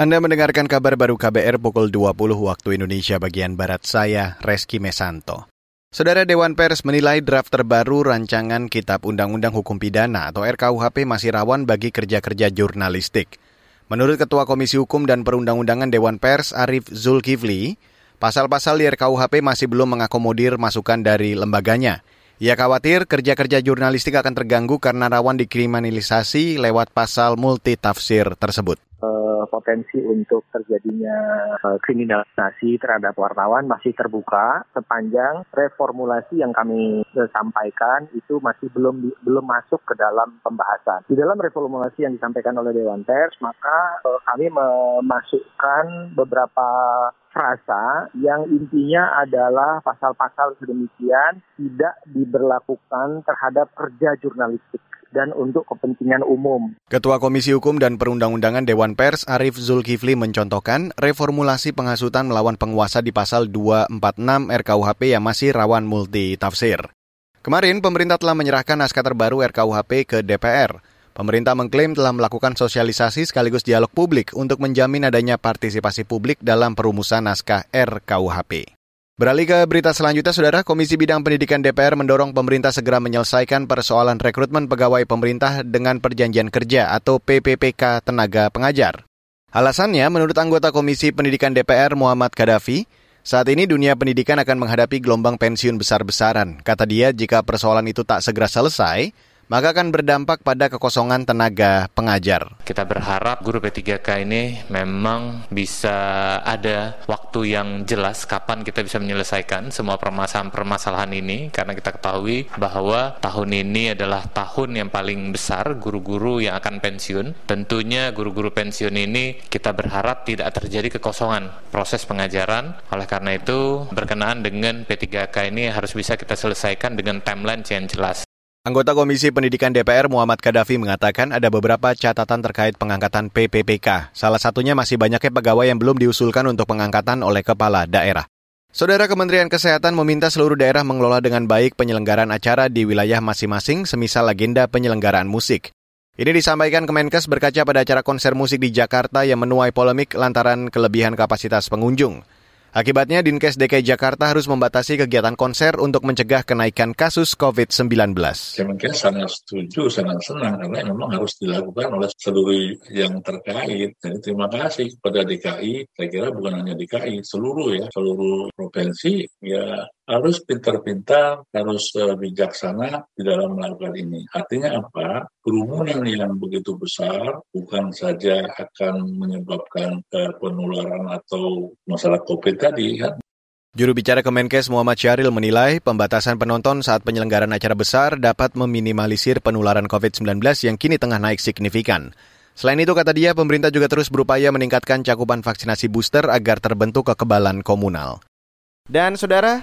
Anda mendengarkan kabar baru KBR pukul 20 waktu Indonesia bagian Barat saya, Reski Mesanto. Saudara Dewan Pers menilai draft terbaru rancangan Kitab Undang-Undang Hukum Pidana atau RKUHP masih rawan bagi kerja-kerja jurnalistik. Menurut Ketua Komisi Hukum dan Perundang-undangan Dewan Pers Arif Zulkifli, pasal-pasal di RKUHP masih belum mengakomodir masukan dari lembaganya. Ia khawatir kerja-kerja jurnalistik akan terganggu karena rawan dikriminalisasi lewat pasal multitafsir tersebut uh, potensi untuk terjadinya uh, kriminalisasi terhadap wartawan masih terbuka sepanjang reformulasi yang kami uh, sampaikan itu masih belum di, belum masuk ke dalam pembahasan. Di dalam reformulasi yang disampaikan oleh Dewan Pers, maka uh, kami memasukkan beberapa frasa yang intinya adalah pasal-pasal sedemikian tidak diberlakukan terhadap kerja jurnalistik dan untuk kepentingan umum. Ketua Komisi Hukum dan Perundang-undangan Dewan Pers Arif Zulkifli mencontohkan reformulasi penghasutan melawan penguasa di pasal 246 RKUHP yang masih rawan multi tafsir. Kemarin pemerintah telah menyerahkan naskah terbaru RKUHP ke DPR. Pemerintah mengklaim telah melakukan sosialisasi sekaligus dialog publik untuk menjamin adanya partisipasi publik dalam perumusan naskah RKUHP. Beralih ke berita selanjutnya, Saudara, Komisi Bidang Pendidikan DPR mendorong pemerintah segera menyelesaikan persoalan rekrutmen pegawai pemerintah dengan perjanjian kerja atau PPPK tenaga pengajar. Alasannya, menurut anggota Komisi Pendidikan DPR Muhammad Kadafi, saat ini dunia pendidikan akan menghadapi gelombang pensiun besar-besaran. Kata dia, jika persoalan itu tak segera selesai, maka akan berdampak pada kekosongan tenaga pengajar. Kita berharap guru P3K ini memang bisa ada waktu yang jelas kapan kita bisa menyelesaikan semua permasalahan-permasalahan ini karena kita ketahui bahwa tahun ini adalah tahun yang paling besar guru-guru yang akan pensiun. Tentunya guru-guru pensiun ini kita berharap tidak terjadi kekosongan proses pengajaran. Oleh karena itu berkenaan dengan P3K ini harus bisa kita selesaikan dengan timeline yang jelas. Anggota Komisi Pendidikan DPR Muhammad Kadafi mengatakan ada beberapa catatan terkait pengangkatan PPPK. Salah satunya masih banyaknya pegawai yang belum diusulkan untuk pengangkatan oleh kepala daerah. Saudara Kementerian Kesehatan meminta seluruh daerah mengelola dengan baik penyelenggaraan acara di wilayah masing-masing semisal agenda penyelenggaraan musik. Ini disampaikan Kemenkes berkaca pada acara konser musik di Jakarta yang menuai polemik lantaran kelebihan kapasitas pengunjung. Akibatnya Dinkes DKI Jakarta harus membatasi kegiatan konser untuk mencegah kenaikan kasus COVID-19. Kemenkes sangat setuju, sangat senang karena memang harus dilakukan oleh seluruh yang terkait. Jadi terima kasih kepada DKI, saya kira bukan hanya DKI, seluruh ya, seluruh provinsi ya harus pintar-pintar, harus uh, bijaksana di dalam melakukan ini. Artinya apa? Kerumunan yang begitu besar bukan saja akan menyebabkan uh, penularan atau masalah COVID tadi kan. Juru bicara Kemenkes Muhammad Syahril menilai pembatasan penonton saat penyelenggaraan acara besar dapat meminimalisir penularan COVID-19 yang kini tengah naik signifikan. Selain itu, kata dia, pemerintah juga terus berupaya meningkatkan cakupan vaksinasi booster agar terbentuk kekebalan komunal. Dan saudara,